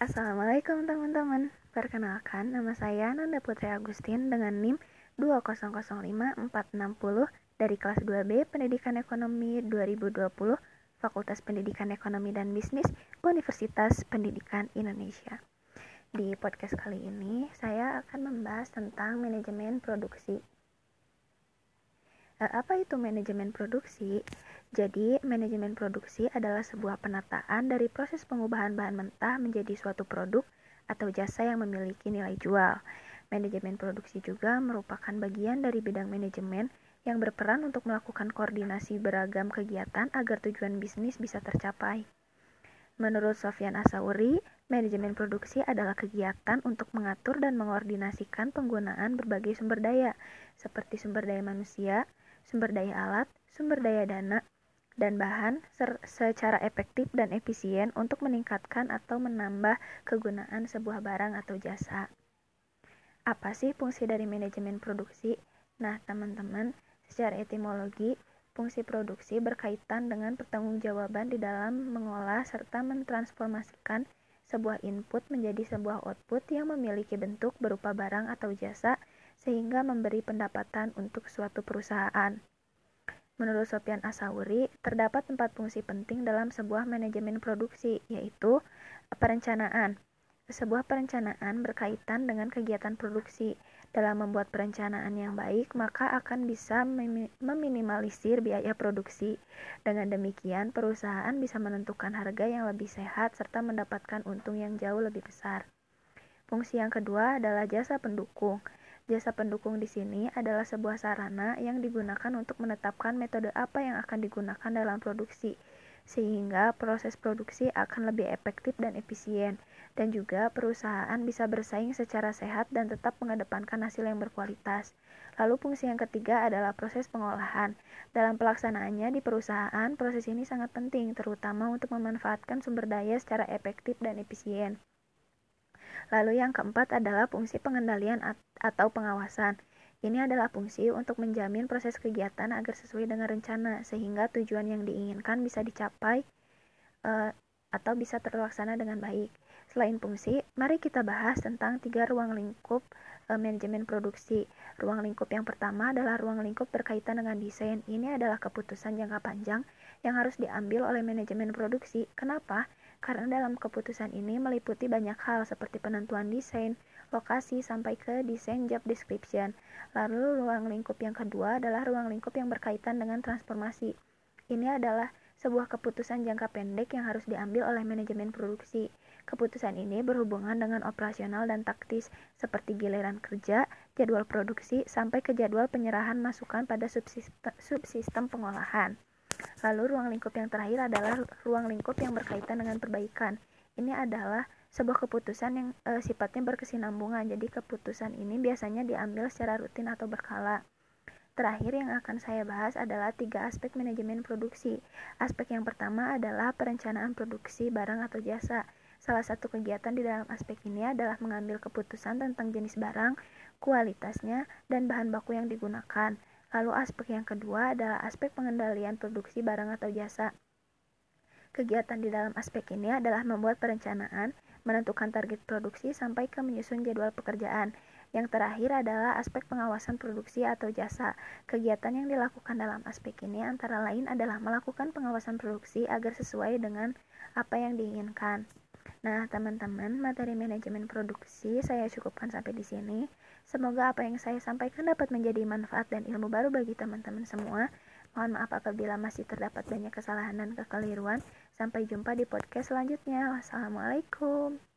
Assalamualaikum teman-teman. Perkenalkan, nama saya Nanda Putri Agustin dengan NIM 2005460 dari kelas 2B Pendidikan Ekonomi 2020 Fakultas Pendidikan Ekonomi dan Bisnis Universitas Pendidikan Indonesia. Di podcast kali ini, saya akan membahas tentang manajemen produksi apa itu manajemen produksi? Jadi, manajemen produksi adalah sebuah penataan dari proses pengubahan bahan mentah menjadi suatu produk atau jasa yang memiliki nilai jual. Manajemen produksi juga merupakan bagian dari bidang manajemen yang berperan untuk melakukan koordinasi beragam kegiatan agar tujuan bisnis bisa tercapai. Menurut Sofyan Asauri, manajemen produksi adalah kegiatan untuk mengatur dan mengordinasikan penggunaan berbagai sumber daya, seperti sumber daya manusia, sumber daya alat, sumber daya dana, dan bahan secara efektif dan efisien untuk meningkatkan atau menambah kegunaan sebuah barang atau jasa. Apa sih fungsi dari manajemen produksi? Nah, teman-teman, secara etimologi, fungsi produksi berkaitan dengan pertanggungjawaban di dalam mengolah serta mentransformasikan sebuah input menjadi sebuah output yang memiliki bentuk berupa barang atau jasa sehingga memberi pendapatan untuk suatu perusahaan. Menurut Sofian Asauri, terdapat empat fungsi penting dalam sebuah manajemen produksi, yaitu perencanaan. Sebuah perencanaan berkaitan dengan kegiatan produksi. Dalam membuat perencanaan yang baik, maka akan bisa meminimalisir biaya produksi. Dengan demikian, perusahaan bisa menentukan harga yang lebih sehat serta mendapatkan untung yang jauh lebih besar. Fungsi yang kedua adalah jasa pendukung. Jasa pendukung di sini adalah sebuah sarana yang digunakan untuk menetapkan metode apa yang akan digunakan dalam produksi, sehingga proses produksi akan lebih efektif dan efisien, dan juga perusahaan bisa bersaing secara sehat dan tetap mengedepankan hasil yang berkualitas. Lalu fungsi yang ketiga adalah proses pengolahan. Dalam pelaksanaannya di perusahaan, proses ini sangat penting, terutama untuk memanfaatkan sumber daya secara efektif dan efisien. Lalu yang keempat adalah fungsi pengendalian atau pengawasan. Ini adalah fungsi untuk menjamin proses kegiatan agar sesuai dengan rencana sehingga tujuan yang diinginkan bisa dicapai uh, atau bisa terlaksana dengan baik. Selain fungsi, mari kita bahas tentang tiga ruang lingkup e, manajemen produksi. Ruang lingkup yang pertama adalah ruang lingkup berkaitan dengan desain. Ini adalah keputusan jangka panjang yang harus diambil oleh manajemen produksi. Kenapa? Karena dalam keputusan ini meliputi banyak hal seperti penentuan desain, lokasi, sampai ke desain job description. Lalu ruang lingkup yang kedua adalah ruang lingkup yang berkaitan dengan transformasi. Ini adalah sebuah keputusan jangka pendek yang harus diambil oleh manajemen produksi. Keputusan ini berhubungan dengan operasional dan taktis, seperti giliran kerja, jadwal produksi, sampai ke jadwal penyerahan masukan pada subsistem, pengolahan. Lalu ruang lingkup yang terakhir adalah ruang lingkup yang berkaitan dengan perbaikan. Ini adalah sebuah keputusan yang e, sifatnya berkesinambungan. Jadi keputusan ini biasanya diambil secara rutin atau berkala. Terakhir yang akan saya bahas adalah tiga aspek manajemen produksi. Aspek yang pertama adalah perencanaan produksi barang atau jasa. Salah satu kegiatan di dalam aspek ini adalah mengambil keputusan tentang jenis barang, kualitasnya, dan bahan baku yang digunakan. Lalu aspek yang kedua adalah aspek pengendalian produksi barang atau jasa. Kegiatan di dalam aspek ini adalah membuat perencanaan, menentukan target produksi sampai ke menyusun jadwal pekerjaan. Yang terakhir adalah aspek pengawasan produksi atau jasa. Kegiatan yang dilakukan dalam aspek ini antara lain adalah melakukan pengawasan produksi agar sesuai dengan apa yang diinginkan. Nah, teman-teman, materi manajemen produksi saya cukupkan sampai di sini. Semoga apa yang saya sampaikan dapat menjadi manfaat dan ilmu baru bagi teman-teman semua. Mohon maaf apabila masih terdapat banyak kesalahan dan kekeliruan. Sampai jumpa di podcast selanjutnya. Wassalamualaikum.